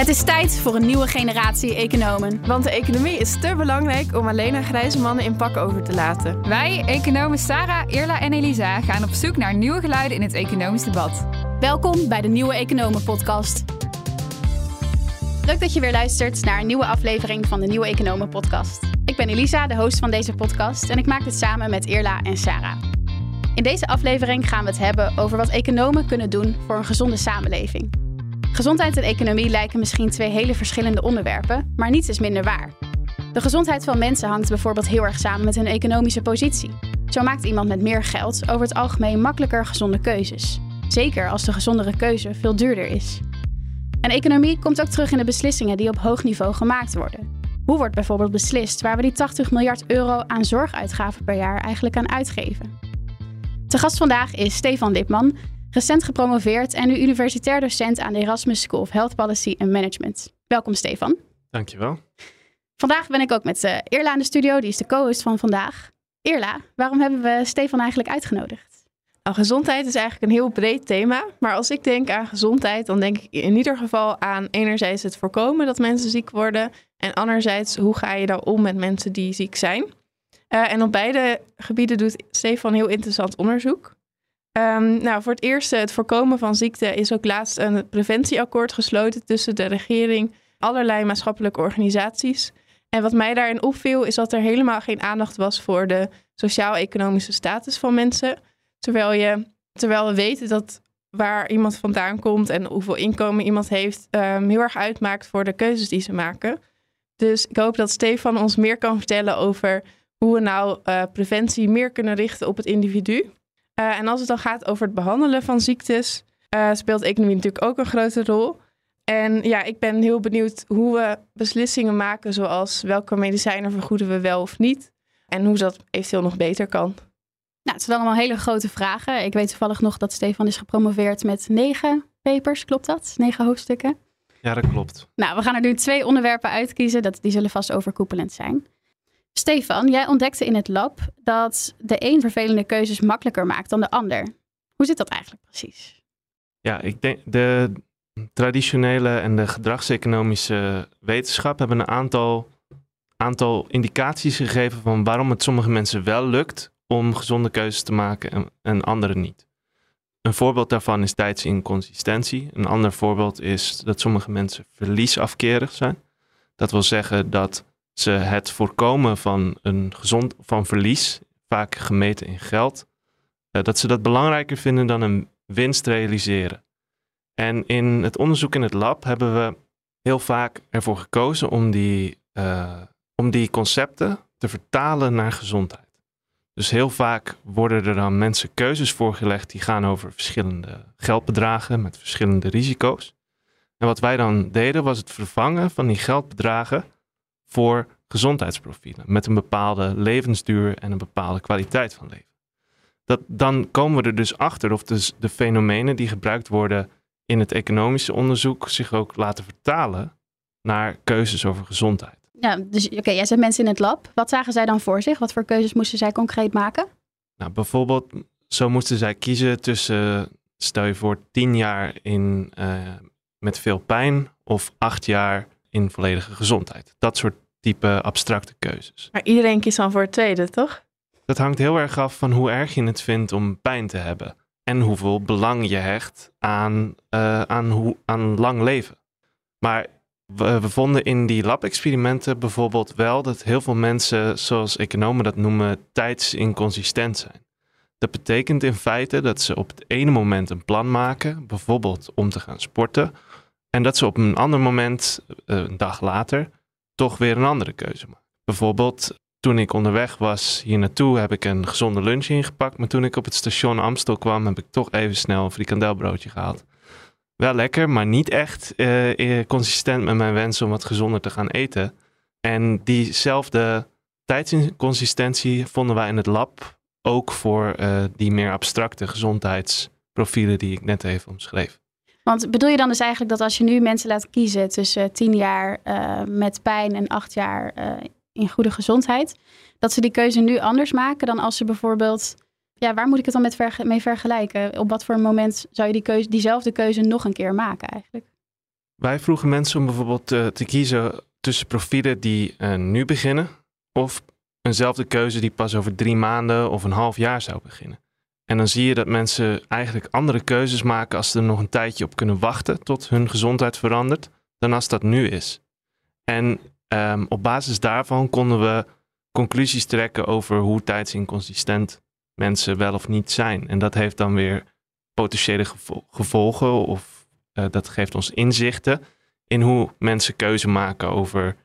Het is tijd voor een nieuwe generatie economen. Want de economie is te belangrijk om alleen aan grijze mannen in pak over te laten. Wij, economen Sarah, Irla en Elisa, gaan op zoek naar nieuwe geluiden in het economisch debat. Welkom bij de Nieuwe Economen Podcast. Leuk dat je weer luistert naar een nieuwe aflevering van de Nieuwe Economen Podcast. Ik ben Elisa, de host van deze podcast, en ik maak dit samen met Irla en Sarah. In deze aflevering gaan we het hebben over wat economen kunnen doen voor een gezonde samenleving. Gezondheid en economie lijken misschien twee hele verschillende onderwerpen, maar niets is minder waar. De gezondheid van mensen hangt bijvoorbeeld heel erg samen met hun economische positie. Zo maakt iemand met meer geld over het algemeen makkelijker gezonde keuzes. Zeker als de gezondere keuze veel duurder is. En economie komt ook terug in de beslissingen die op hoog niveau gemaakt worden. Hoe wordt bijvoorbeeld beslist waar we die 80 miljard euro aan zorguitgaven per jaar eigenlijk aan uitgeven? Te gast vandaag is Stefan Lipman, recent gepromoveerd en nu universitair docent aan de Erasmus School of Health Policy and Management. Welkom Stefan. Dankjewel. Vandaag ben ik ook met uh, Irla in de studio, die is de co-host van vandaag. Irla, waarom hebben we Stefan eigenlijk uitgenodigd? Nou, gezondheid is eigenlijk een heel breed thema. Maar als ik denk aan gezondheid, dan denk ik in ieder geval aan enerzijds het voorkomen dat mensen ziek worden. En anderzijds, hoe ga je daar om met mensen die ziek zijn? Uh, en op beide gebieden doet Stefan heel interessant onderzoek. Um, nou, voor het eerst, het voorkomen van ziekte is ook laatst een preventieakkoord gesloten tussen de regering, allerlei maatschappelijke organisaties. En wat mij daarin opviel, is dat er helemaal geen aandacht was voor de sociaal-economische status van mensen. Terwijl, je, terwijl we weten dat waar iemand vandaan komt en hoeveel inkomen iemand heeft, um, heel erg uitmaakt voor de keuzes die ze maken. Dus ik hoop dat Stefan ons meer kan vertellen over hoe we nou uh, preventie meer kunnen richten op het individu. Uh, en als het dan gaat over het behandelen van ziektes, uh, speelt economie natuurlijk ook een grote rol. En ja, ik ben heel benieuwd hoe we beslissingen maken, zoals welke medicijnen vergoeden we wel of niet. En hoe dat eventueel nog beter kan. Nou, het zijn allemaal hele grote vragen. Ik weet toevallig nog dat Stefan is gepromoveerd met negen papers, klopt dat? Negen hoofdstukken? Ja, dat klopt. Nou, we gaan er nu twee onderwerpen uitkiezen. Dat, die zullen vast overkoepelend zijn. Stefan, jij ontdekte in het lab dat de een vervelende keuzes makkelijker maakt dan de ander. Hoe zit dat eigenlijk precies? Ja, ik denk de traditionele en de gedragseconomische wetenschap hebben een aantal, aantal indicaties gegeven van waarom het sommige mensen wel lukt om gezonde keuzes te maken en, en anderen niet. Een voorbeeld daarvan is tijdsinconsistentie. Een ander voorbeeld is dat sommige mensen verliesafkerig zijn. Dat wil zeggen dat ze het voorkomen van een gezond van verlies, vaak gemeten in geld, uh, dat ze dat belangrijker vinden dan een winst realiseren. En in het onderzoek in het lab hebben we heel vaak ervoor gekozen om die, uh, om die concepten te vertalen naar gezondheid. Dus heel vaak worden er dan mensen keuzes voorgelegd die gaan over verschillende geldbedragen met verschillende risico's. En wat wij dan deden was het vervangen van die geldbedragen voor gezondheidsprofielen met een bepaalde levensduur en een bepaalde kwaliteit van leven. Dat, dan komen we er dus achter of dus de fenomenen die gebruikt worden in het economische onderzoek zich ook laten vertalen naar keuzes over gezondheid. Ja, dus oké, jij zet mensen in het lab. Wat zagen zij dan voor zich? Wat voor keuzes moesten zij concreet maken? Nou, bijvoorbeeld, zo moesten zij kiezen tussen, stel je voor, tien jaar in, uh, met veel pijn of acht jaar in volledige gezondheid. Dat soort type abstracte keuzes. Maar iedereen kiest dan voor het tweede, toch? Dat hangt heel erg af van hoe erg je het vindt om pijn te hebben. En hoeveel belang je hecht aan, uh, aan, hoe, aan lang leven. Maar we, we vonden in die lab-experimenten bijvoorbeeld wel dat heel veel mensen, zoals economen dat noemen, tijdsinconsistent zijn. Dat betekent in feite dat ze op het ene moment een plan maken, bijvoorbeeld om te gaan sporten. En dat ze op een ander moment, uh, een dag later, toch weer een andere keuze. Bijvoorbeeld, toen ik onderweg was hier naartoe, heb ik een gezonde lunch ingepakt. Maar toen ik op het station Amstel kwam, heb ik toch even snel een frikandelbroodje gehaald. Wel lekker, maar niet echt uh, consistent met mijn wens om wat gezonder te gaan eten. En diezelfde tijdsinconsistentie vonden wij in het lab ook voor uh, die meer abstracte gezondheidsprofielen die ik net even omschreef. Want bedoel je dan dus eigenlijk dat als je nu mensen laat kiezen tussen tien jaar uh, met pijn en acht jaar uh, in goede gezondheid, dat ze die keuze nu anders maken dan als ze bijvoorbeeld, ja, waar moet ik het dan met verge mee vergelijken? Op wat voor moment zou je die keuze, diezelfde keuze nog een keer maken eigenlijk? Wij vroegen mensen om bijvoorbeeld eh, te kiezen tussen profielen die eh, nu beginnen of eenzelfde keuze die pas over drie maanden of een half jaar zou beginnen. En dan zie je dat mensen eigenlijk andere keuzes maken als ze er nog een tijdje op kunnen wachten tot hun gezondheid verandert, dan als dat nu is. En ehm, op basis daarvan konden we conclusies trekken over hoe tijdsinconsistent mensen wel of niet zijn. En dat heeft dan weer potentiële gevo- gevolgen of eh, dat geeft ons inzichten in hoe mensen keuze maken over,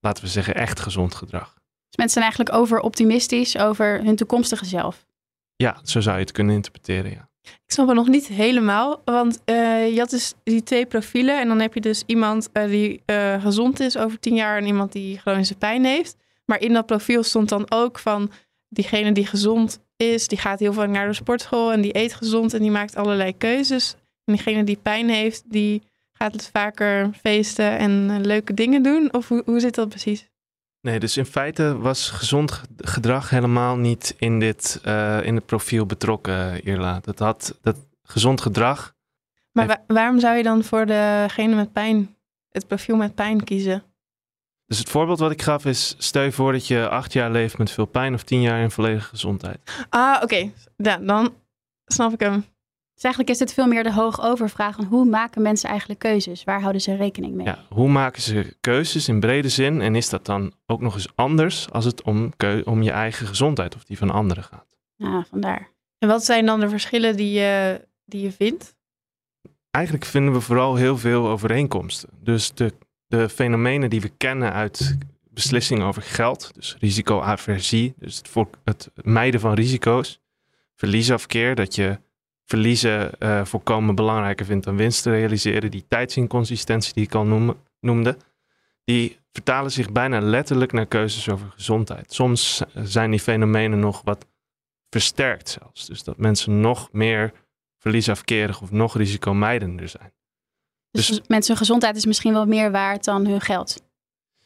laten we zeggen, echt gezond gedrag. Dus mensen zijn eigenlijk over optimistisch over hun toekomstige zelf. Ja, zo zou je het kunnen interpreteren, ja. Ik snap het nog niet helemaal, want eh, je had dus die twee profielen. En dan heb je dus iemand eh, die eh, gezond is over tien jaar en iemand die chronische pijn heeft. Maar in dat profiel stond dan ook van diegene die gezond is, die gaat heel vaak naar de sportschool en die eet gezond en die maakt allerlei keuzes. En diegene die pijn heeft, die gaat dus vaker feesten en leuke dingen doen. Of hoe, hoe zit dat precies? Nee, dus in feite was gezond ge- gedrag helemaal niet in, dit, eh, in het profiel betrokken, Irla. Dat had dat gezond gedrag. Maar wa- waarom zou je dan voor degene met pijn, het profiel met pijn kiezen? Dus het voorbeeld wat ik gaf is: stel je voor dat je acht jaar leeft met veel pijn of tien jaar in volledige gezondheid. Ah, oké. Ja, dan snap ik hem. Dus eigenlijk is dit veel meer de hoogovervraag van hoe maken mensen eigenlijk keuzes? Waar houden ze rekening mee? Ja, hoe maken ze keuzes in brede zin? En is dat dan ook nog eens anders als het om, keu- om je eigen gezondheid of die van anderen gaat? Ja, vandaar. En wat zijn dan de verschillen die je, die je vindt? Eigenlijk vinden we vooral heel veel overeenkomsten. Dus de, de fenomenen die we kennen uit beslissingen over geld, dus risicoaversie, dus het, voor, het mijden van risico's, verliesafkeer, dat je verliezen eh, voorkomen belangrijker vindt dan winst te realiseren, die tijdsinconsistentie die ik al noem- noemde, die vertalen zich bijna letterlijk naar keuzes over gezondheid. Soms zijn die fenomenen nog wat versterkt zelfs. Dus dat mensen nog meer verliesafkerig of nog risicomijdender zijn. Dus, Dus- mensen gezondheid is misschien wel meer waard dan hun geld.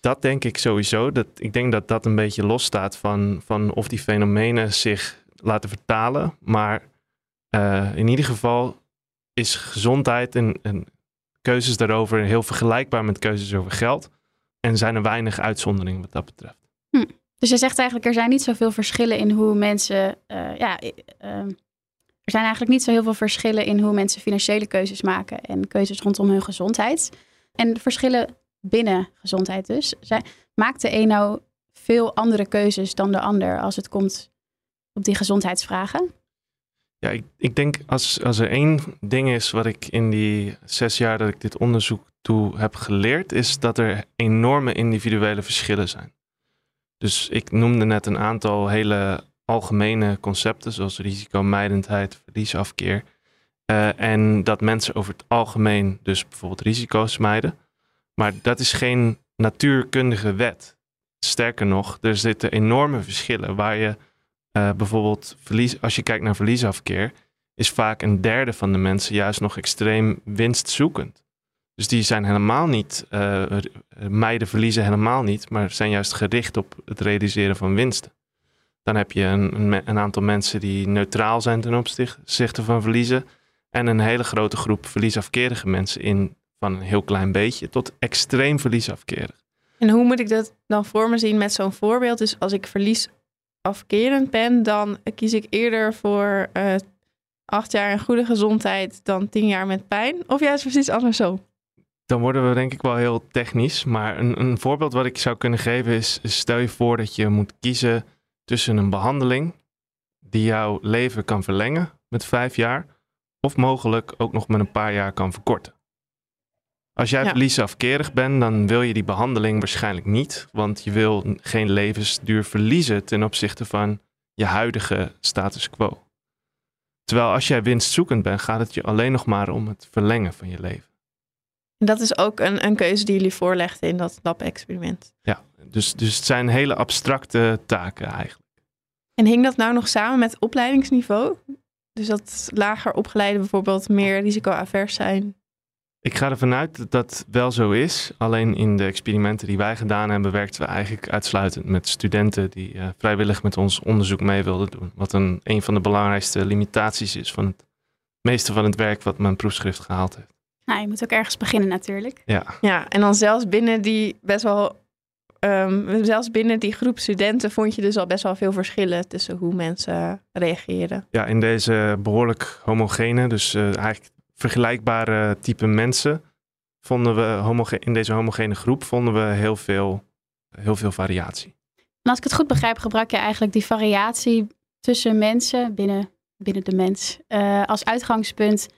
Dat denk ik sowieso. Dat, ik denk dat dat een beetje losstaat van, van of die fenomenen zich laten vertalen. Maar eh, in ieder geval is gezondheid en, keuzes daarover heel vergelijkbaar met keuzes over geld. En zijn er weinig uitzonderingen wat dat betreft. Dus je zegt eigenlijk, er zijn niet zoveel verschillen in hoe mensen. eh, ja, eh, ehm, er zijn eigenlijk niet zo heel veel verschillen in hoe mensen financiële keuzes maken en keuzes rondom hun gezondheid. En de verschillen binnen gezondheid dus. Maakt de een nou veel andere keuzes dan de ander als het komt op die gezondheidsvragen? Ja, ik, ik denk als, als er één ding is wat ik in die zes jaar dat ik dit onderzoek toe heb geleerd, is dat er enorme individuele verschillen zijn. Dus ik noemde net een aantal hele algemene concepten, zoals risicomijdendheid, verliesafkeer. eh, en dat mensen over het algemeen dus bijvoorbeeld risico's mijden. Maar dat is geen natuurkundige wet. Sterker nog, er zitten enorme verschillen waar je eh, bijvoorbeeld verlies, als je kijkt naar verliesafkeer, is vaak een derde van de mensen juist nog extreem winstzoekend. Dus die zijn helemaal niet, eh, r- mijden verliezen helemaal niet, maar zijn juist gericht op het realiseren van winsten. Dan heb je een, een, aantal mensen die neutraal zijn ten opzichte van verliezen. En een hele grote groep verliesafkerige mensen in van een heel klein beetje tot extreem verliesafkerig. En hoe moet ik dat dan voor me zien met zo'n voorbeeld? Dus als ik verliesafkerend ben, dan kies ik eerder voor eh, acht jaar in goede gezondheid dan tien jaar met pijn. Of juist precies andersom. Dan worden we denk ik wel heel technisch. Maar een, een voorbeeld wat ik zou kunnen geven is stel je voor dat je moet kiezen tussen een behandeling die jouw leven kan verlengen met vijf jaar. Of mogelijk ook nog met een paar jaar kan verkorten. Als jij Ja. verliesafkerig bent, dan wil je die behandeling waarschijnlijk niet. Want je wil geen levensduur verliezen ten opzichte van je huidige status quo. Terwijl als jij winstzoekend bent, gaat het je alleen nog maar om het verlengen van je leven. En dat is ook een, een keuze die jullie voorlegden in dat lab-experiment. Ja, dus, dus het zijn hele abstracte taken eigenlijk. En hing dat nou nog samen met opleidingsniveau? Dus dat lager opgeleiden bijvoorbeeld meer risicoavers zijn. Ik ga ervan uit dat dat wel zo is. Alleen in de experimenten die wij gedaan hebben, werkten we eigenlijk uitsluitend met studenten die eh, vrijwillig met ons onderzoek mee wilden doen. Wat een, een van de belangrijkste limitaties is van het meeste van het werk wat mijn proefschrift gehaald heeft. Nou, je moet ook ergens beginnen natuurlijk. Ja, Ja, en dan zelfs binnen die best wel. ehm, zelfs binnen die groep studenten vond je dus al best wel veel verschillen tussen hoe mensen reageren. ja in deze behoorlijk homogene, dus eh, eigenlijk vergelijkbare type mensen, vonden we in deze homogene groep vonden we heel veel, heel veel variatie. En als ik het goed begrijp, gebruik je eigenlijk die variatie tussen mensen binnen, binnen de mens eh, als uitgangspunt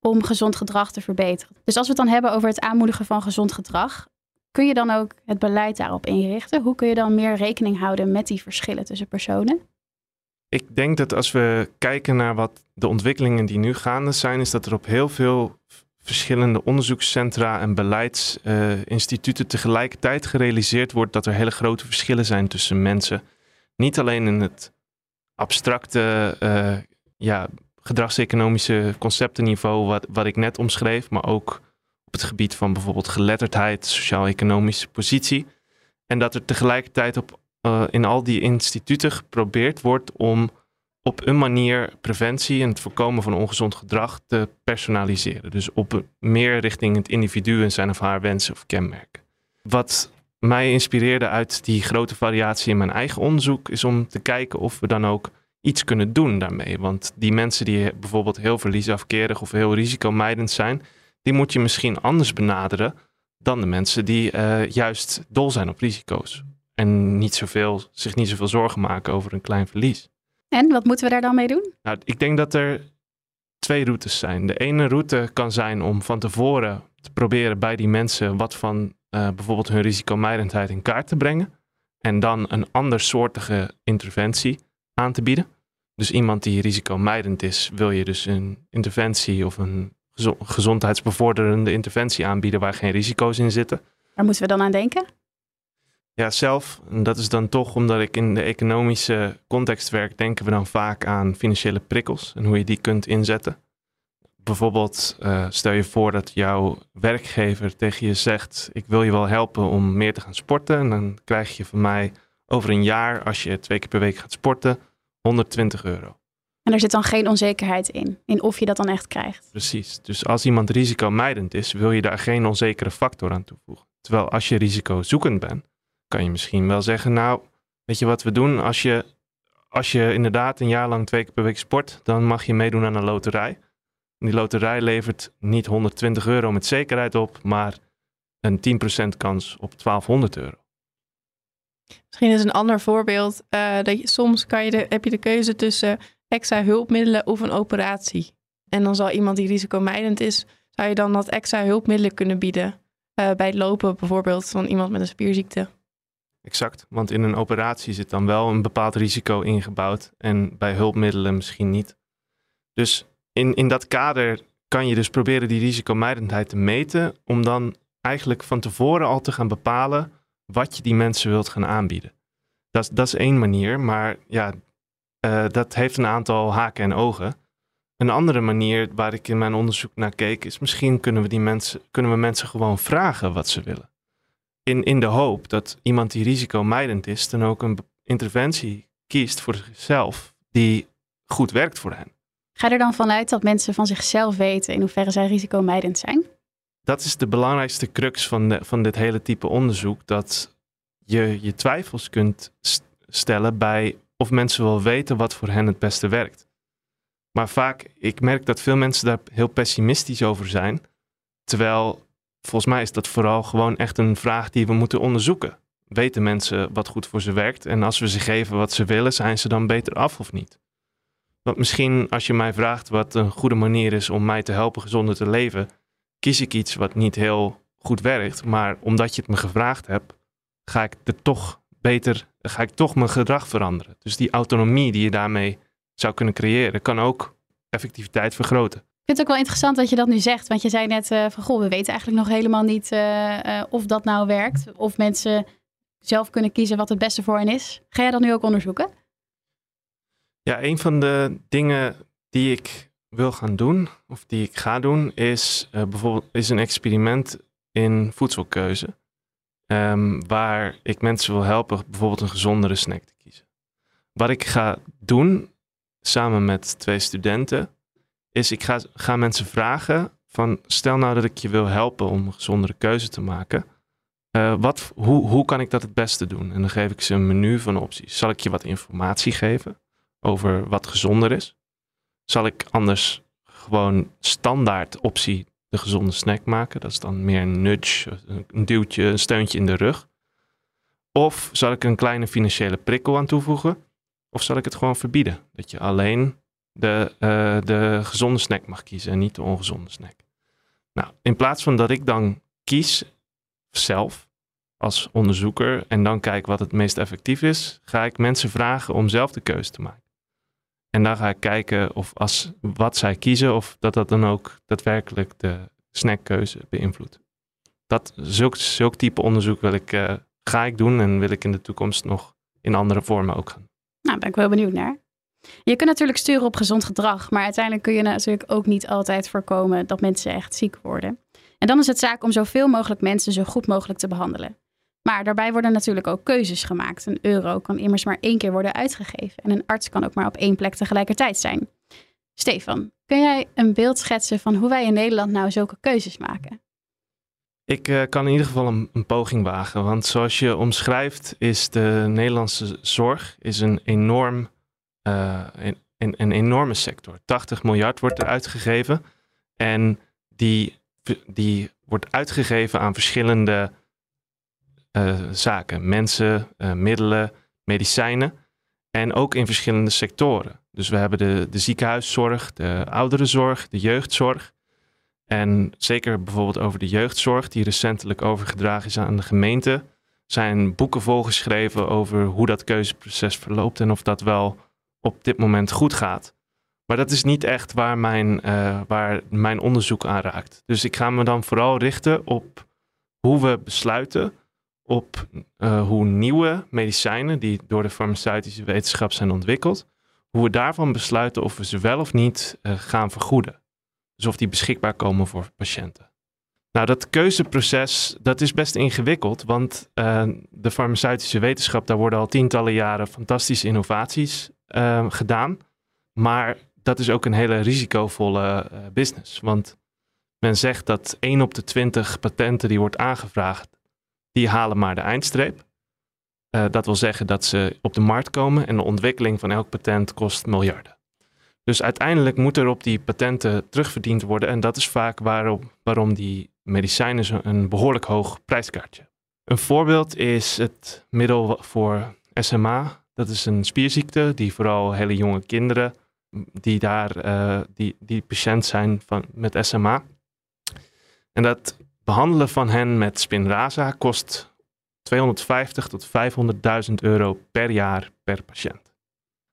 om gezond gedrag te verbeteren. Dus als we het dan hebben over het aanmoedigen van gezond gedrag, kun je dan ook het beleid daarop inrichten? Hoe kun je dan meer rekening houden met die verschillen tussen personen? Ik denk dat als we kijken naar wat de ontwikkelingen die nu gaande zijn, is dat er op heel veel verschillende onderzoekscentra en beleidsinstituten tegelijkertijd gerealiseerd wordt dat er hele grote verschillen zijn tussen mensen. Niet alleen in het abstracte, eh, ja, gedragseconomische conceptenniveau wat, wat ik net omschreef, maar ook op het gebied van bijvoorbeeld geletterdheid, sociaal-economische positie. En dat er tegelijkertijd op eh, in al die instituten geprobeerd wordt om op een manier preventie en het voorkomen van ongezond gedrag te personaliseren. Dus op meer richting het individu en zijn of haar wensen of kenmerken. Wat mij inspireerde uit die grote variatie in mijn eigen onderzoek is om te kijken of we dan ook iets kunnen doen daarmee. Want die mensen die bijvoorbeeld heel verliesafkerig of heel risicomijdend zijn, die moet je misschien anders benaderen dan de mensen die eh, juist dol zijn op risico's. En niet zoveel, zich niet zoveel zorgen maken over een klein verlies. En wat moeten we daar dan mee doen? Nou, ik denk dat er twee routes zijn. De ene route kan zijn om van tevoren te proberen bij die mensen wat van eh, bijvoorbeeld hun risicomijdendheid in kaart te brengen. En dan een andersoortige interventie aan te bieden. Dus iemand die risicomijdend is, wil je dus een interventie of een gezo- gezondheidsbevorderende interventie aanbieden waar geen risico's in zitten. Waar moeten we dan aan denken? Ja, zelf, en dat is dan toch omdat ik in de economische context werk, denken we dan vaak aan financiële prikkels en hoe je die kunt inzetten. Bijvoorbeeld, eh, stel je voor dat jouw werkgever tegen je zegt: Ik wil je wel helpen om meer te gaan sporten. En dan krijg je van mij over een jaar, als je twee keer per week gaat sporten, 120 euro. En er zit dan geen onzekerheid in, in of je dat dan echt krijgt. Precies. Dus als iemand risicomijdend is, wil je daar geen onzekere factor aan toevoegen. Terwijl als je risicozoekend bent, kan je misschien wel zeggen, nou, weet je wat we doen? Als je, als je inderdaad een jaar lang twee keer per week sport, dan mag je meedoen aan een loterij. Die loterij levert niet 120 euro met zekerheid op, maar een 10% kans op 1200 euro. Misschien is een ander voorbeeld eh, dat je, soms kan je heb je de keuze tussen extra hulpmiddelen of een operatie. En dan zal iemand die risicomijdend is, zou je dan dat extra hulpmiddelen kunnen bieden. Eh, bij het lopen bijvoorbeeld van iemand met een spierziekte. Exact, want in een operatie zit dan wel een bepaald risico ingebouwd en bij hulpmiddelen misschien niet. Dus in, in dat kader kan je dus proberen die risicomijdendheid te meten om dan eigenlijk van tevoren al te gaan bepalen wat je die mensen wilt gaan aanbieden. Dat, dat is één manier, maar ja, eh, dat heeft een aantal haken en ogen. Een andere manier waar ik in mijn onderzoek naar keek is misschien kunnen we, die mensen, kunnen we mensen gewoon vragen wat ze willen in, in de hoop dat iemand die risicomijdend is, dan ook een interventie kiest voor zichzelf die goed werkt voor hen. Ga je er dan vanuit dat mensen van zichzelf weten in hoeverre zij risicomijdend zijn? Dat is de belangrijkste crux van, de, van dit hele type onderzoek, dat je je twijfels kunt st- stellen bij of mensen wel weten wat voor hen het beste werkt. Maar vaak, ik merk dat veel mensen daar heel pessimistisch over zijn, terwijl volgens mij is dat vooral gewoon echt een vraag die we moeten onderzoeken. Weten mensen wat goed voor ze werkt? En als we ze geven wat ze willen, zijn ze dan beter af of niet? Want misschien als je mij vraagt wat een goede manier is om mij te helpen gezonder te leven, kies ik iets wat niet heel goed werkt. Maar omdat je het me gevraagd hebt, ga ik er toch beter, ga ik toch mijn gedrag veranderen. Dus die autonomie die je daarmee zou kunnen creëren, kan ook effectiviteit vergroten. Vind het ook wel interessant dat je dat nu zegt. Want je zei net eh, van, goh, we weten eigenlijk nog helemaal niet eh, eh, of dat nou werkt. Of mensen zelf kunnen kiezen wat het beste voor hen is. Ga jij dat nu ook onderzoeken? Ja, een van de dingen die ik wil gaan doen, of die ik ga doen, is bijvoorbeeld is een experiment in voedselkeuze. Ehm, waar ik mensen wil helpen bijvoorbeeld een gezondere snack te kiezen. Wat ik ga doen, samen met twee studenten, is ik ga, mensen vragen van stel nou dat ik je wil helpen om een gezondere keuze te maken. Uh, wat, hoe, hoe kan ik dat het beste doen? En dan geef ik ze een menu van opties. Zal ik je wat informatie geven over wat gezonder is? Zal ik anders gewoon standaard optie de gezonde snack maken? Dat is dan meer een nudge, een duwtje, een steuntje in de rug. Of zal ik een kleine financiële prikkel aan toevoegen? Of zal ik het gewoon verbieden? Dat je alleen de, uh, de gezonde snack mag kiezen en niet de ongezonde snack. Nou, in plaats van dat ik dan kies zelf als onderzoeker en dan kijk wat het meest effectief is, ga ik mensen vragen om zelf de keuze te maken. En dan ga ik kijken of als wat zij kiezen, of dat dat dan ook daadwerkelijk de snackkeuze beïnvloedt. Dat, zulk, zulk type onderzoek wil ik, uh, ga ik doen en wil ik in de toekomst nog in andere vormen ook gaan. Nou, ben ik wel benieuwd naar. Je kunt natuurlijk sturen op gezond gedrag, maar uiteindelijk kun je natuurlijk ook niet altijd voorkomen dat mensen echt ziek worden. En dan is het zaak om zoveel mogelijk mensen zo goed mogelijk te behandelen. Maar daarbij worden natuurlijk ook keuzes gemaakt. Een euro kan immers maar één keer worden uitgegeven en een arts kan ook maar op één plek tegelijkertijd zijn. Stefan, kun jij een beeld schetsen van hoe wij in Nederland nou zulke keuzes maken? Ik uh, kan in ieder geval een, een, poging wagen, want zoals je omschrijft is de Nederlandse zorg is een enorm uh, een, een, enorme sector. 80 miljard wordt er uitgegeven. En die, die wordt uitgegeven aan verschillende uh, zaken. Mensen, uh, middelen, medicijnen. En ook in verschillende sectoren. Dus we hebben de, de ziekenhuiszorg, de ouderenzorg, de jeugdzorg. En zeker bijvoorbeeld over de jeugdzorg, die recentelijk overgedragen is aan de gemeente, zijn boeken volgeschreven over hoe dat keuzeproces verloopt en of dat wel op dit moment goed gaat. Maar dat is niet echt waar mijn, uh, waar mijn onderzoek aan raakt. Dus ik ga me dan vooral richten op hoe we besluiten op uh, hoe nieuwe medicijnen die door de farmaceutische wetenschap zijn ontwikkeld, hoe we daarvan besluiten of we ze wel of niet uh, gaan vergoeden. Dus of die beschikbaar komen voor patiënten. Nou, dat keuzeproces, dat is best ingewikkeld, want de farmaceutische wetenschap, daar worden al tientallen jaren fantastische innovaties uh, gedaan. Maar dat is ook een hele risicovolle uh, business. Want men zegt dat 1 op de 20 patenten die wordt aangevraagd, die halen maar de eindstreep. Uh, dat wil zeggen dat ze op de markt komen en de ontwikkeling van elk patent kost miljarden. Dus uiteindelijk moet er op die patenten terugverdiend worden. En dat is vaak waarom, waarom die medicijnen een behoorlijk hoog prijskaartje. Een voorbeeld is het middel voor SMA, dat is een spierziekte die vooral hele jonge kinderen die daar uh, die, die patiënt zijn van, met SMA. En dat behandelen van hen met Spinraza kost 250 tot 500.000 euro per jaar per patiënt.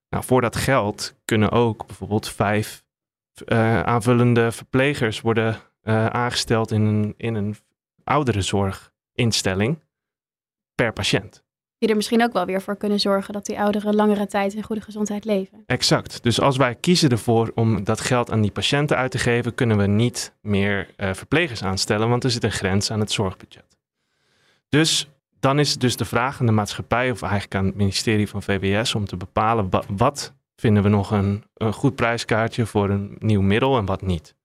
Nou, voor dat geld kunnen ook bijvoorbeeld vijf uh, aanvullende verplegers worden uh, aangesteld in een, in een ouderenzorginstelling per patiënt die er misschien ook wel weer voor kunnen zorgen dat die ouderen langere tijd in goede gezondheid leven. Exact. Dus als wij kiezen ervoor om dat geld aan die patiënten uit te geven, kunnen we niet meer uh, verplegers aanstellen, want er zit een grens aan het zorgbudget. Dus dan is het dus de vraag aan de maatschappij, of eigenlijk aan het ministerie van VWS, om te bepalen wat, vinden we nog een, een, goed prijskaartje voor een nieuw middel en wat niet.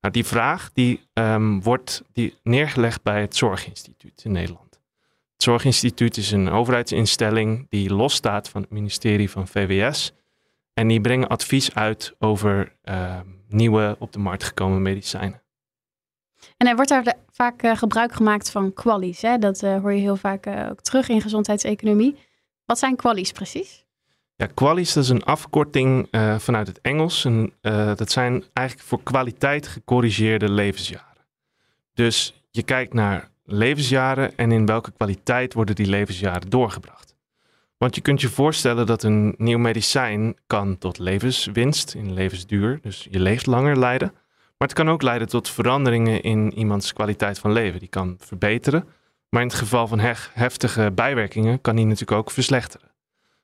Nou, die vraag die, um, wordt die neergelegd bij het Zorginstituut in Nederland. Het Zorginstituut is een overheidsinstelling die losstaat van het ministerie van VWS. En die brengen advies uit over uh, nieuwe op de markt gekomen medicijnen. En er wordt daar vaak uh, gebruik gemaakt van qualies. Hè? Dat uh, hoor je heel vaak uh, ook terug in gezondheidseconomie. Wat zijn qualies precies? Ja, qualies dat is een afkorting vanuit het Engels. En, dat zijn eigenlijk voor kwaliteit gecorrigeerde levensjaren. Dus je kijkt naar levensjaren en in welke kwaliteit worden die levensjaren doorgebracht. Want je kunt je voorstellen dat een nieuw medicijn kan tot levenswinst in levensduur, dus je leeft langer leiden. Maar het kan ook leiden tot veranderingen in iemands kwaliteit van leven. Die kan verbeteren, maar in het geval van heftige bijwerkingen kan die natuurlijk ook verslechteren.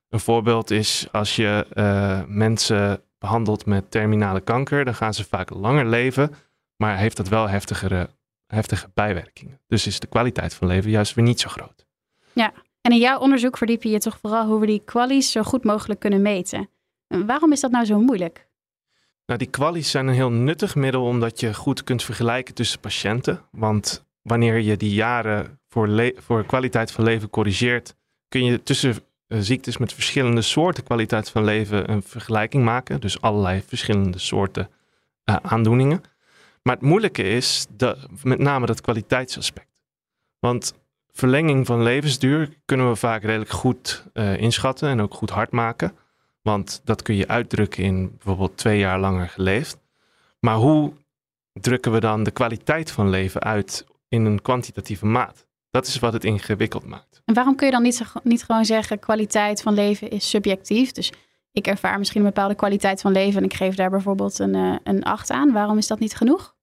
Een voorbeeld is als je uh, mensen behandelt met terminale kanker, dan gaan ze vaak langer leven, maar heeft dat wel heftigere heftige bijwerkingen. Dus is de kwaliteit van leven juist weer niet zo groot. Ja, en in jouw onderzoek verdiep je je toch vooral hoe we die kwalies zo goed mogelijk kunnen meten. Waarom is dat nou zo moeilijk? Nou, die kwalies zijn een heel nuttig middel omdat je goed kunt vergelijken tussen patiënten. Want wanneer je die jaren voor, voor kwaliteit van leven corrigeert, kun je tussen eh, ziektes met verschillende soorten kwaliteit van leven een vergelijking maken. Dus allerlei verschillende soorten eh, aandoeningen. Maar het moeilijke is de, met name dat kwaliteitsaspect. Want verlenging van levensduur kunnen we vaak redelijk goed eh, inschatten en ook goed hard maken. Want dat kun je uitdrukken in bijvoorbeeld twee jaar langer geleefd. Maar hoe drukken we dan de kwaliteit van leven uit in een kwantitatieve maat? Dat is wat het ingewikkeld maakt. En waarom kun je dan niet, niet gewoon zeggen kwaliteit van leven is subjectief? Dus ik ervaar misschien een bepaalde kwaliteit van leven en ik geef daar bijvoorbeeld een, eh, een 8 aan. Waarom is dat niet genoeg?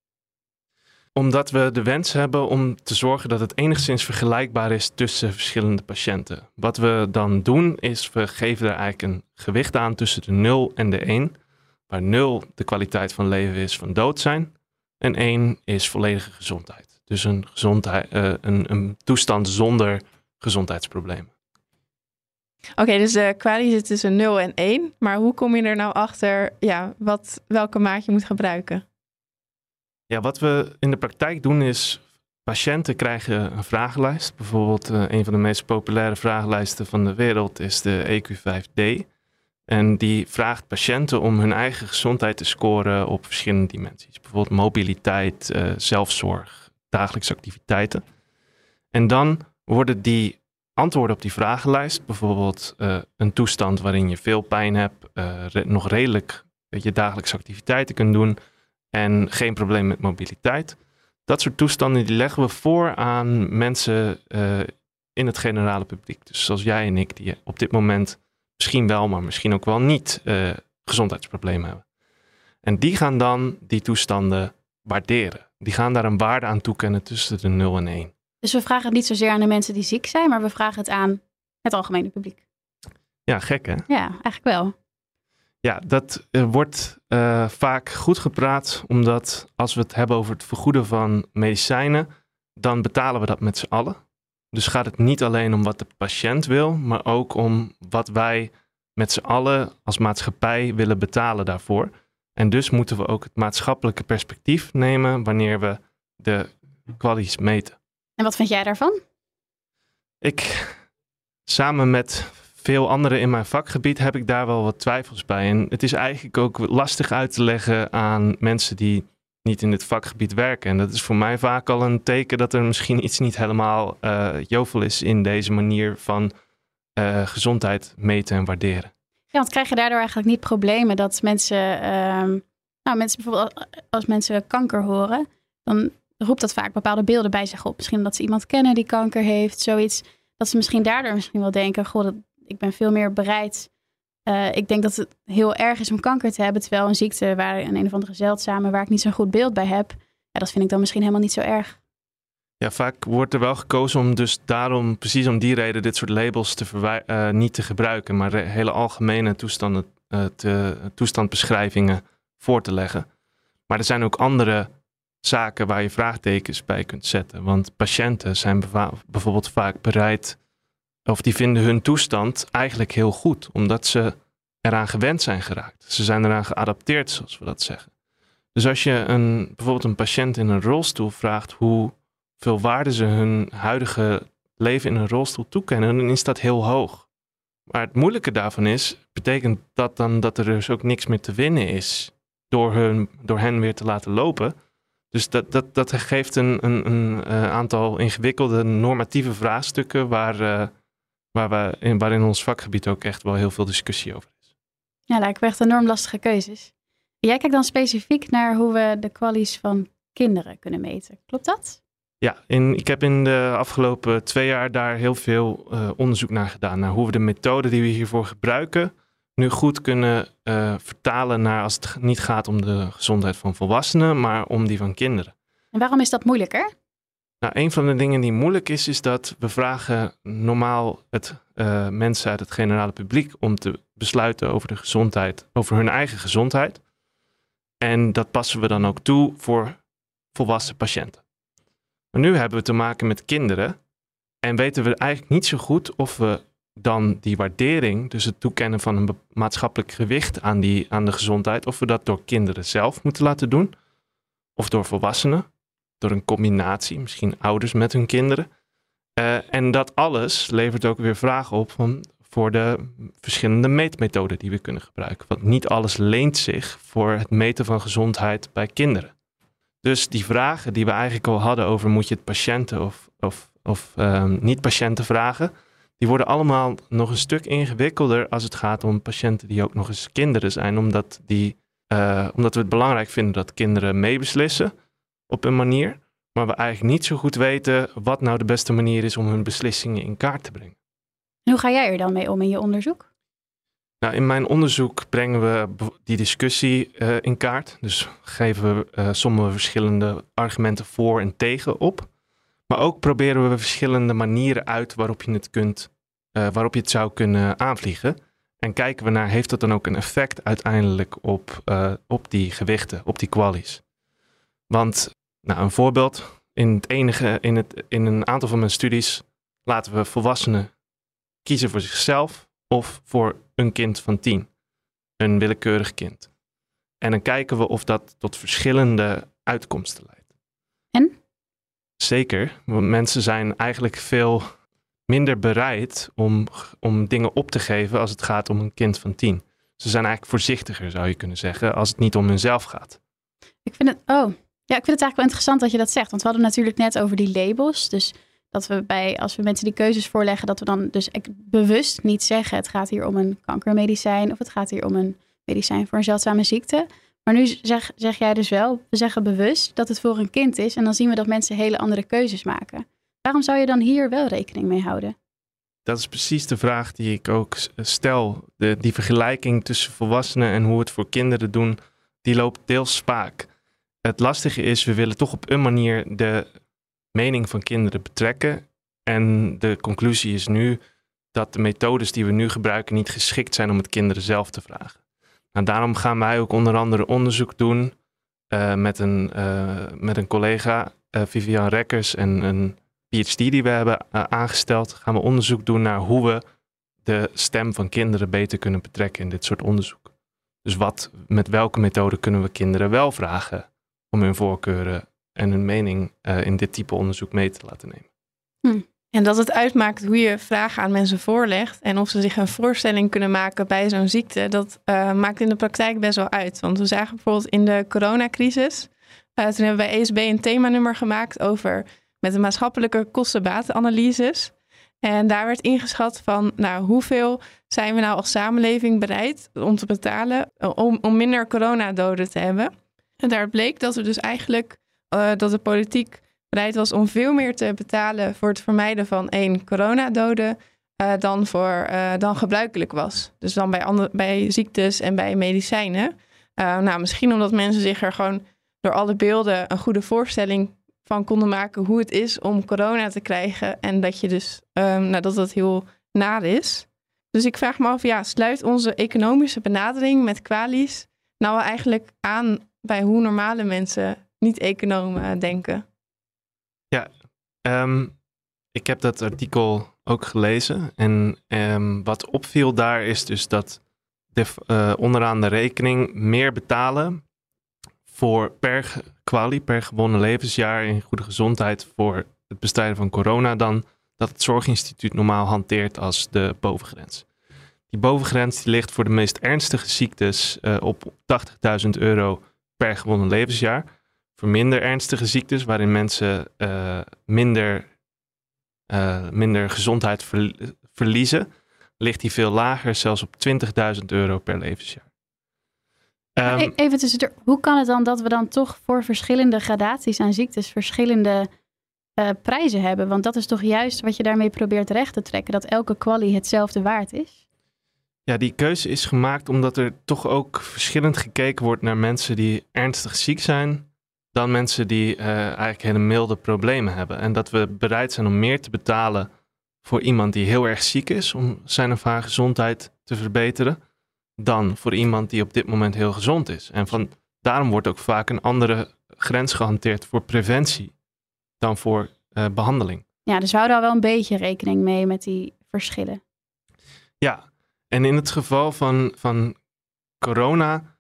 Omdat we de wens hebben om te zorgen dat het enigszins vergelijkbaar is tussen verschillende patiënten. Wat we dan doen is we geven er eigenlijk een gewicht aan tussen de 0 en de 1. Waar 0 de kwaliteit van leven is van dood zijn en 1 is volledige gezondheid. Dus een, gezondheid, eh, een, een toestand zonder gezondheidsproblemen. Oké, dus de kwalie zit tussen 0 en 1. Maar hoe kom je er nou achter ja, wat, welke maat je moet gebruiken? Ja, wat we in de praktijk doen is, patiënten krijgen een vragenlijst. Bijvoorbeeld uh, een van de meest populaire vragenlijsten van de wereld is de EQ5D. En die vraagt patiënten om hun eigen gezondheid te scoren op verschillende dimensies. Bijvoorbeeld mobiliteit, uh, zelfzorg, dagelijkse activiteiten. En dan worden die antwoorden op die vragenlijst, bijvoorbeeld uh, een toestand waarin je veel pijn hebt, nog redelijk je dagelijkse activiteiten kunt doen en geen probleem met mobiliteit. Dat soort toestanden die leggen we voor aan mensen uh, in het generale publiek. Dus zoals jij en ik, die op dit moment misschien wel, maar misschien ook wel niet uh, gezondheidsproblemen hebben. En die gaan dan die toestanden waarderen. Die gaan daar een waarde aan toekennen tussen de 0 en 1. Dus we vragen het niet zozeer aan de mensen die ziek zijn, maar we vragen het aan het algemene publiek. Ja, gek hè? Ja, eigenlijk wel. Ja, dat uh, wordt uh, vaak goed gepraat, omdat als we het hebben over het vergoeden van medicijnen, dan betalen we dat met z'n allen. Dus gaat het niet alleen om wat de patiënt wil, maar ook om wat wij met z'n allen als maatschappij willen betalen daarvoor. En dus moeten we ook het maatschappelijke perspectief nemen wanneer we de kwalies meten. En wat vind jij daarvan? Ik, samen met veel anderen in mijn vakgebied heb ik daar wel wat twijfels bij. En het is eigenlijk ook lastig uit te leggen aan mensen die niet in dit vakgebied werken. En dat is voor mij vaak al een teken dat er misschien iets niet helemaal uh, jovel is in deze manier van uh, gezondheid meten en waarderen. Ja, want krijg je daardoor eigenlijk niet problemen dat mensen, uh, nou mensen bijvoorbeeld als mensen kanker horen, dan roept dat vaak bepaalde beelden bij zich op. Misschien omdat ze iemand kennen die kanker heeft, zoiets. Dat ze misschien daardoor misschien wel denken, goh, dat, ik ben veel meer bereid. Uh, ik denk dat het heel erg is om kanker te hebben, terwijl een ziekte waar een een of andere zeldzame, waar ik niet zo'n goed beeld bij heb, ja, dat vind ik dan misschien helemaal niet zo erg. Ja, vaak wordt er wel gekozen om dus daarom, precies om die reden, dit soort labels te uh, niet te gebruiken, maar hele algemene toestanden, uh, te, toestandbeschrijvingen voor te leggen. Maar er zijn ook andere zaken waar je vraagtekens bij kunt zetten. Want patiënten zijn bijvoorbeeld vaak bereid of die vinden hun toestand eigenlijk heel goed, omdat ze eraan gewend zijn geraakt. Ze zijn eraan geadapteerd, zoals we dat zeggen. Dus als je een, bijvoorbeeld een patiënt in een rolstoel vraagt hoeveel waarde ze hun huidige leven in een rolstoel toekennen, dan is dat heel hoog. Maar het moeilijke daarvan is, betekent dat dan dat er dus ook niks meer te winnen is door, hun, door hen weer te laten lopen. Dus dat, dat, dat geeft een, een, een uh, aantal ingewikkelde normatieve vraagstukken waar, uh, waar, we in, waar in ons vakgebied ook echt wel heel veel discussie over is. Ja, lijkt me echt enorm lastige keuzes. Jij kijkt dan specifiek naar hoe we de kwalies van kinderen kunnen meten. Klopt dat? Ja, in, ik heb in de afgelopen twee jaar daar heel veel uh, onderzoek naar gedaan. Naar hoe we de methode die we hiervoor gebruiken nu goed kunnen uh, vertalen naar als het niet gaat om de gezondheid van volwassenen, maar om die van kinderen. En waarom is dat moeilijker? Nou, een van de dingen die moeilijk is, is dat we vragen normaal het, uh, mensen uit het generale publiek om te besluiten over de gezondheid, over hun eigen gezondheid. En dat passen we dan ook toe voor volwassen patiënten. Maar nu hebben we te maken met kinderen en weten we eigenlijk niet zo goed of we dan die waardering, dus het toekennen van een maatschappelijk gewicht aan, die, aan de gezondheid, of we dat door kinderen zelf moeten laten doen, of door volwassenen, door een combinatie, misschien ouders met hun kinderen. Uh, en dat alles levert ook weer vragen op van, voor de verschillende meetmethoden die we kunnen gebruiken. Want niet alles leent zich voor het meten van gezondheid bij kinderen. Dus die vragen die we eigenlijk al hadden over moet je het patiënten of, of, of um, niet-patiënten vragen, die worden allemaal nog een stuk ingewikkelder als het gaat om patiënten die ook nog eens kinderen zijn, omdat, die, uh, omdat we het belangrijk vinden dat kinderen meebeslissen op een manier, maar we eigenlijk niet zo goed weten wat nou de beste manier is om hun beslissingen in kaart te brengen. En hoe ga jij er dan mee om in je onderzoek? Nou, in mijn onderzoek brengen we die discussie uh, in kaart. Dus geven we uh, sommige verschillende argumenten voor en tegen op. Maar ook proberen we verschillende manieren uit waarop je het, kunt, uh, waarop je het zou kunnen aanvliegen. En kijken we naar, heeft dat dan ook een effect uiteindelijk op, op die gewichten, op die qualies? Want, nou, een voorbeeld. In, het enige, in, het, in een aantal van mijn studies laten we volwassenen kiezen voor zichzelf of voor een kind van tien. Een willekeurig kind. En dan kijken we of dat tot verschillende uitkomsten leidt. En? Zeker, want mensen zijn eigenlijk veel minder bereid om, om dingen op te geven als het gaat om een kind van tien. Ze zijn eigenlijk voorzichtiger, zou je kunnen zeggen, als het niet om hunzelf gaat. Ik vind het, oh, ja, ik vind het eigenlijk wel interessant dat je dat zegt. Want we hadden natuurlijk net over die labels. Dus dat we bij, als we mensen die keuzes voorleggen, dat we dan dus bewust niet zeggen: het gaat hier om een kankermedicijn of het gaat hier om een medicijn voor een zeldzame ziekte. Maar nu zeg, zeg jij dus wel, we zeggen bewust dat het voor een kind is en dan zien we dat mensen hele andere keuzes maken. Waarom zou je dan hier wel rekening mee houden? Dat is precies de vraag die ik ook stel. De, die vergelijking tussen volwassenen en hoe het voor kinderen doen, die loopt deels spaak. Het lastige is, we willen toch op een manier de mening van kinderen betrekken. En de conclusie is nu dat de methodes die we nu gebruiken niet geschikt zijn om het kinderen zelf te vragen. Nou, daarom gaan wij ook onder andere onderzoek doen uh, met, een, uh, met een collega, uh, Vivian Rekkers, en een PhD die we hebben aangesteld. Gaan we onderzoek doen naar hoe we de stem van kinderen beter kunnen betrekken in dit soort onderzoek. Dus wat, met welke methode kunnen we kinderen wel vragen om hun voorkeuren en hun mening uh, in dit type onderzoek mee te laten nemen. Hm. En dat het uitmaakt hoe je vragen aan mensen voorlegt en of ze zich een voorstelling kunnen maken bij zo'n ziekte, dat uh, maakt in de praktijk best wel uit. Want we zagen bijvoorbeeld in de coronacrisis, uh, toen hebben we bij ESB een themanummer gemaakt over met de maatschappelijke kostenbatenanalyses. En daar werd ingeschat van, nou, hoeveel zijn we nou als samenleving bereid om te betalen om, om minder coronadoden te hebben. En daar bleek dat we dus eigenlijk uh, dat de politiek bereid was om veel meer te betalen voor het vermijden van één coronadode uh, dan, voor, uh, dan gebruikelijk was. Dus dan bij, andere, bij ziektes en bij medicijnen. nou, misschien omdat mensen zich er gewoon door alle beelden een goede voorstelling van konden maken hoe het is om corona te krijgen. En dat je dus um, nou, dat dat heel naar is. Dus ik vraag me af, ja, sluit onze economische benadering met kwalies nou eigenlijk aan bij hoe normale mensen niet-economen denken. Ja, um, ik heb dat artikel ook gelezen. En um, wat opviel daar is dus dat de, uh, onderaan de rekening meer betalen voor per kwalie, per gewonnen levensjaar in goede gezondheid voor het bestrijden van corona dan dat het Zorginstituut normaal hanteert als de bovengrens. Die bovengrens die ligt voor de meest ernstige ziektes uh, op 80.000 euro per gewonnen levensjaar. Voor minder ernstige ziektes, waarin mensen uh, minder, uh, minder gezondheid ver, verliezen, ligt die veel lager, zelfs op 20.000 euro per levensjaar. Um, Even tussendoor, hoe kan het dan dat we dan toch voor verschillende gradaties aan ziektes verschillende uh, prijzen hebben? Want dat is toch juist wat je daarmee probeert recht te trekken, dat elke kwalie hetzelfde waard is? Ja, die keuze is gemaakt omdat er toch ook verschillend gekeken wordt naar mensen die ernstig ziek zijn dan mensen die uh, eigenlijk hele milde problemen hebben. En dat we bereid zijn om meer te betalen voor iemand die heel erg ziek is om zijn of haar gezondheid te verbeteren, dan voor iemand die op dit moment heel gezond is. En van, daarom wordt ook vaak een andere grens gehanteerd voor preventie dan voor uh, behandeling. Ja, dus we houden al wel een beetje rekening mee met die verschillen. Ja, en in het geval van, van corona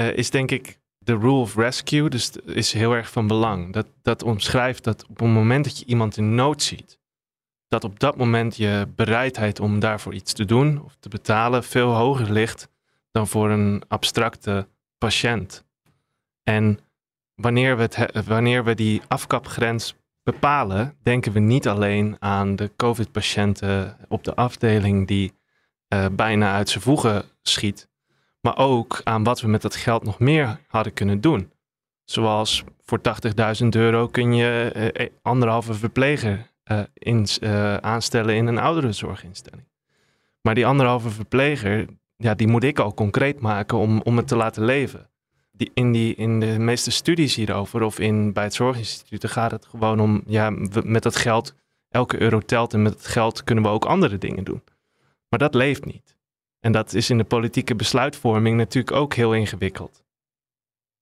uh, is denk ik de rule of rescue, dus is heel erg van belang. Dat, dat omschrijft dat op het moment dat je iemand in nood ziet, dat op dat moment je bereidheid om daarvoor iets te doen of te betalen veel hoger ligt dan voor een abstracte patiënt. En wanneer we, het, wanneer we die afkapgrens bepalen, denken we niet alleen aan de COVID-patiënten op de afdeling die uh, bijna uit zijn voegen schiet, maar ook aan wat we met dat geld nog meer hadden kunnen doen. Zoals voor 80.000 euro kun je uh, anderhalve verpleger uh, aanstellen in een ouderenzorginstelling. Maar die anderhalve verpleger, ja, die moet ik al concreet maken om, om het te laten leven. Die, in, die, in de meeste studies hierover of in, bij het zorginstituut gaat het gewoon om, ja, met dat geld, elke euro telt en met het geld kunnen we ook andere dingen doen. Maar dat leeft niet. En dat is in de politieke besluitvorming natuurlijk ook heel ingewikkeld.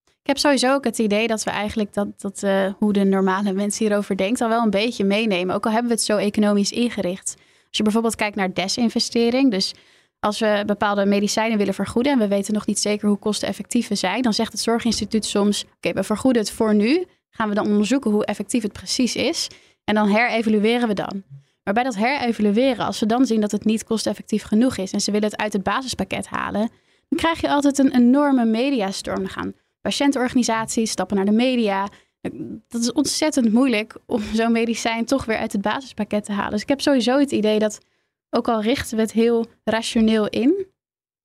Ik heb sowieso ook het idee dat we eigenlijk dat, dat uh, hoe de normale mens hierover denkt al wel een beetje meenemen. Ook al hebben we het zo economisch ingericht. Als je bijvoorbeeld kijkt naar desinvestering, dus als we bepaalde medicijnen willen vergoeden en we weten nog niet zeker hoe kosteneffectief we zijn, dan zegt het Zorginstituut soms: Oké, we vergoeden het voor nu. Gaan we dan onderzoeken hoe effectief het precies is. En dan herevalueren we dan. Maar bij dat herevalueren, als we dan zien dat het niet kosteffectief genoeg is en ze willen het uit het basispakket halen, dan krijg je altijd een enorme mediastorm. Dan gaan patiëntenorganisaties stappen naar de media. Dat is ontzettend moeilijk om zo'n medicijn toch weer uit het basispakket te halen. Dus ik heb sowieso het idee dat, ook al richten we het heel rationeel in,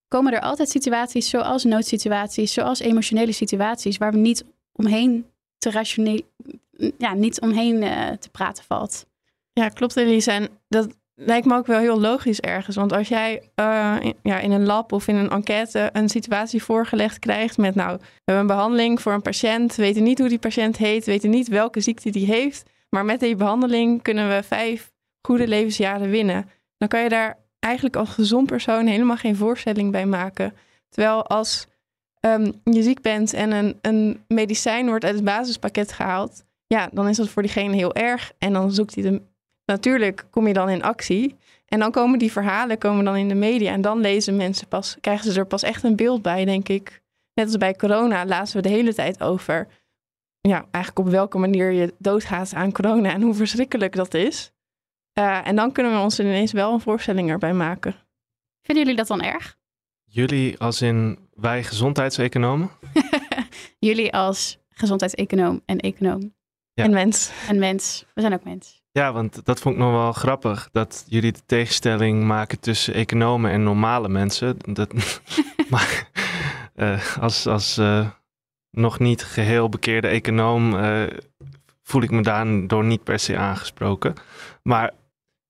komen er altijd situaties zoals noodsituaties, zoals emotionele situaties, waar we niet omheen te rationeel, ja, niet omheen uh, te praten valt. Ja, klopt Elise. En dat lijkt me ook wel heel logisch ergens. Want als jij uh, in, ja, in een lab of in een enquête een situatie voorgelegd krijgt met nou, we hebben een behandeling voor een patiënt, weten niet hoe die patiënt heet, weten niet welke ziekte die heeft, maar met die behandeling kunnen we vijf goede levensjaren winnen. Dan kan je daar eigenlijk als gezond persoon helemaal geen voorstelling bij maken. Terwijl als um, je ziek bent en een, een medicijn wordt uit het basispakket gehaald, ja, dan is dat voor diegene heel erg. En dan zoekt hij de natuurlijk kom je dan in actie. En dan komen die verhalen komen dan in de media. En dan lezen mensen pas, krijgen ze er pas echt een beeld bij, denk ik. Net als bij corona lazen we de hele tijd over. Ja, eigenlijk op welke manier je doodgaat aan corona en hoe verschrikkelijk dat is. Uh, en dan kunnen we ons ineens wel een voorstelling erbij maken. Vinden jullie dat dan erg? Jullie als in wij gezondheidseconomen? jullie als gezondheidseconoom en econoom. Ja. En mens. En mens. We zijn ook mens. Ja, want dat vond ik nog wel grappig. Dat jullie de tegenstelling maken tussen economen en normale mensen. Dat, maar uh, als, als uh, nog niet geheel bekeerde econoom uh, voel ik me daardoor niet per se aangesproken. Maar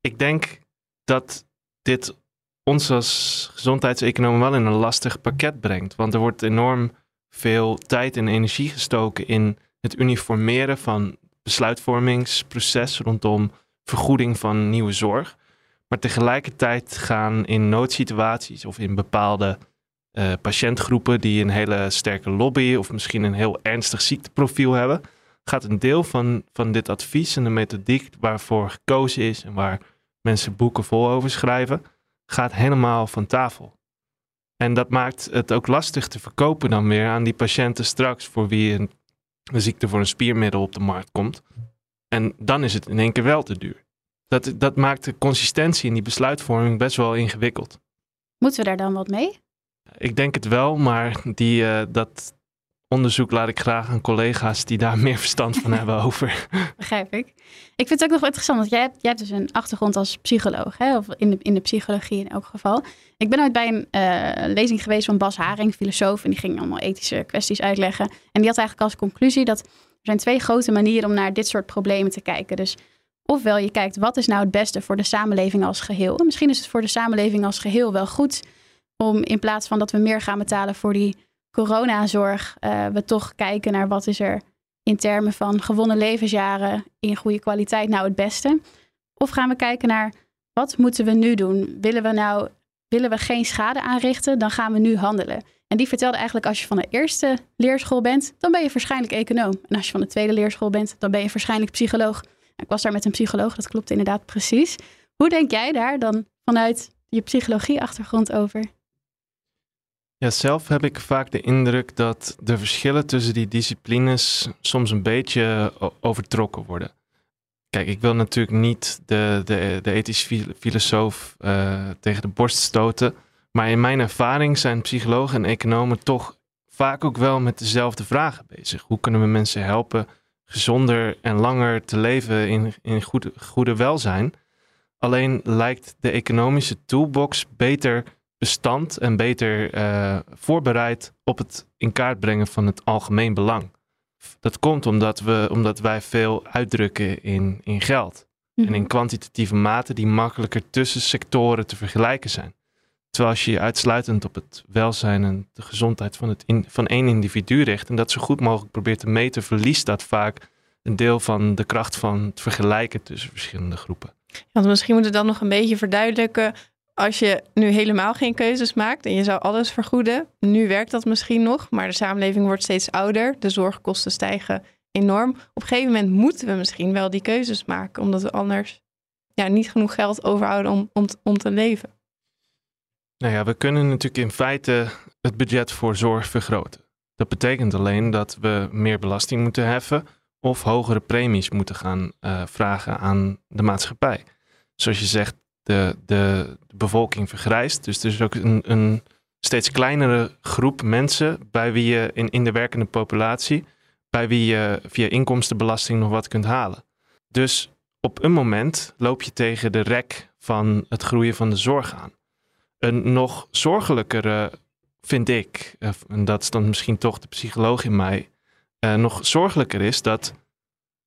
ik denk dat dit ons als gezondheidseconomen wel in een lastig pakket brengt. Want er wordt enorm veel tijd en energie gestoken in het uniformeren van besluitvormingsproces rondom vergoeding van nieuwe zorg. Maar tegelijkertijd gaan in noodsituaties of in bepaalde uh, patiëntgroepen die een hele sterke lobby of misschien een heel ernstig ziekteprofiel hebben, gaat een deel van, van dit advies en de methodiek waarvoor gekozen is en waar mensen boeken vol over schrijven, gaat helemaal van tafel. En dat maakt het ook lastig te verkopen dan weer aan die patiënten straks voor wie een een ziekte voor een spiermiddel op de markt komt. En dan is het in één keer wel te duur. Dat, dat maakt de consistentie in die besluitvorming best wel ingewikkeld. Moeten we daar dan wat mee? Ik denk het wel, maar die, uh, dat onderzoek laat ik graag aan collega's die daar meer verstand van hebben over. Begrijp ik. Ik vind het ook nog wel interessant, want jij hebt, jij hebt dus een achtergrond als psycholoog, hè? of in de, in de psychologie in elk geval. Ik ben ooit bij een uh, lezing geweest van Bas Haring, filosoof, en die ging allemaal ethische kwesties uitleggen. En die had eigenlijk als conclusie dat er zijn twee grote manieren om naar dit soort problemen te kijken. Dus ofwel je kijkt wat is nou het beste voor de samenleving als geheel. En misschien is het voor de samenleving als geheel wel goed om in plaats van dat we meer gaan betalen voor die coronazorg, uh, we toch kijken naar wat is er in termen van gewonnen levensjaren in goede kwaliteit nou het beste? Of gaan we kijken naar wat moeten we nu doen? Willen we nou willen we geen schade aanrichten, dan gaan we nu handelen. En die vertelde eigenlijk als je van de eerste leerschool bent, dan ben je waarschijnlijk econoom. En als je van de tweede leerschool bent, dan ben je waarschijnlijk psycholoog. Ik was daar met een psycholoog, dat klopt inderdaad precies. Hoe denk jij daar dan vanuit je psychologie-achtergrond over? Ja, zelf heb ik vaak de indruk dat de verschillen tussen die disciplines soms een beetje overtrokken worden. Kijk, ik wil natuurlijk niet de, de, de ethisch filosoof uh, tegen de borst stoten. Maar in mijn ervaring zijn psychologen en economen toch vaak ook wel met dezelfde vragen bezig. Hoe kunnen we mensen helpen gezonder en langer te leven in, in goede, goede welzijn? Alleen lijkt de economische toolbox beter bestand en beter uh, voorbereid op het in kaart brengen van het algemeen belang. Dat komt omdat, we, omdat wij veel uitdrukken in, in geld. En in mhm. kwantitatieve mate die makkelijker tussen sectoren te vergelijken zijn. Terwijl als je je uitsluitend op het welzijn en de gezondheid van, het in, van één individu richt en dat zo goed mogelijk probeert te meten, verliest dat vaak een deel van de kracht van het vergelijken tussen verschillende groepen. Want misschien moet het dan nog een beetje verduidelijken. Als je nu helemaal geen keuzes maakt en je zou alles vergoeden, nu werkt dat misschien nog, maar de samenleving wordt steeds ouder, de zorgkosten stijgen enorm. Op een gegeven moment moeten we misschien wel die keuzes maken, omdat we anders ja, niet genoeg geld overhouden om, om, te leven. Nou ja, we kunnen natuurlijk in feite het budget voor zorg vergroten. Dat betekent alleen dat we meer belasting moeten heffen of hogere premies moeten gaan uh, vragen aan de maatschappij. Zoals je zegt, de, de, bevolking vergrijst. Dus er is ook een, een steeds kleinere groep mensen bij wie je in, in de werkende populatie, bij wie je via inkomstenbelasting nog wat kunt halen. Dus op een moment loop je tegen de rek van het groeien van de zorg aan. Een nog zorgelijkere, vind ik, eh, en dat is dan misschien toch de psycholoog in mij, uh, nog zorgelijker is dat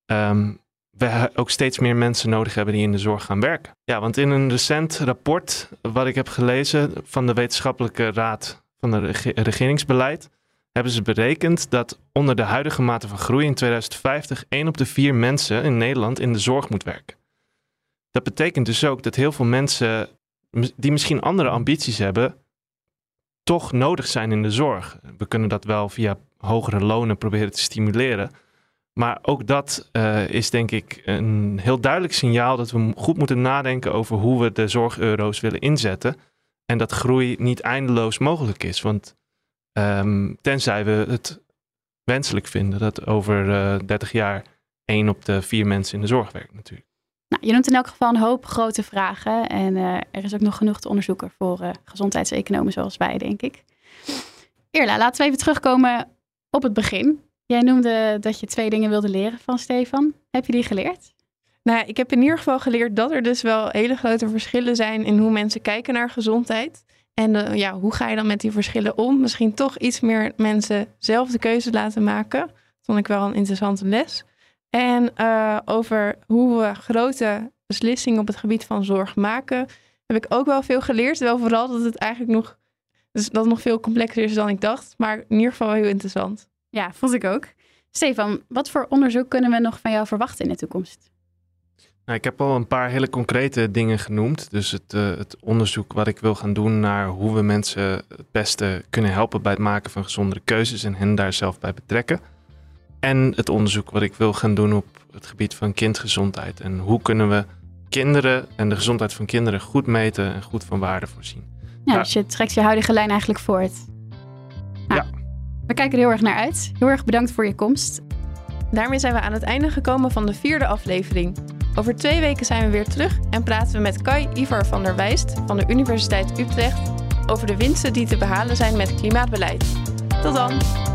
um, we ook steeds meer mensen nodig hebben die in de zorg gaan werken. Ja, want in een recent rapport wat ik heb gelezen van de Wetenschappelijke Raad van de Regeringsbeleid, hebben ze berekend dat onder de huidige mate van groei in 2050 één op de vier mensen in Nederland in de zorg moet werken. Dat betekent dus ook dat heel veel mensen die misschien andere ambities hebben, toch nodig zijn in de zorg. We kunnen dat wel via hogere lonen proberen te stimuleren. Maar ook dat uh, is denk ik een heel duidelijk signaal dat we goed moeten nadenken over hoe we de zorgeuro's willen inzetten. En dat groei niet eindeloos mogelijk is. Want um, tenzij we het wenselijk vinden dat over uh, eh, 30 jaar één op de vier mensen in de zorg werkt natuurlijk. Nou, je noemt in elk geval een hoop grote vragen. En uh, er is ook nog genoeg te onderzoeken voor gezondheidseconomen zoals wij, denk ik. Eerla, laten we even terugkomen op het begin. Jij noemde dat je twee dingen wilde leren van Stefan. Heb je die geleerd? Nou, ik heb in ieder geval geleerd dat er dus wel hele grote verschillen zijn in hoe mensen kijken naar gezondheid. En uh, ja, hoe ga je dan met die verschillen om? Misschien toch iets meer mensen zelf de keuze laten maken. Dat vond ik wel een interessante les. En uh, over hoe we grote beslissingen op het gebied van zorg maken, heb ik ook wel veel geleerd. Wel vooral dat het eigenlijk nog, dus dat nog veel complexer is dan ik dacht. Maar in ieder geval heel interessant. Ja, vond ik ook. Stefan, wat voor onderzoek kunnen we nog van jou verwachten in de toekomst? Nou, ik heb al een paar hele concrete dingen genoemd. Dus het, uh, het, onderzoek wat ik wil gaan doen naar hoe we mensen het beste kunnen helpen bij het maken van gezondere keuzes en hen daar zelf bij betrekken. En het onderzoek wat ik wil gaan doen op het gebied van kindgezondheid. En hoe kunnen we kinderen en de gezondheid van kinderen goed meten en goed van waarde voorzien. Ja, dus je trekt je huidige lijn eigenlijk voort. We kijken er heel erg naar uit. Heel erg bedankt voor je komst. Daarmee zijn we aan het einde gekomen van de vierde aflevering. Over twee weken zijn we weer terug en praten we met Kai Ivar van der Wijst van de Universiteit Utrecht over de winsten die te behalen zijn met klimaatbeleid. Tot dan!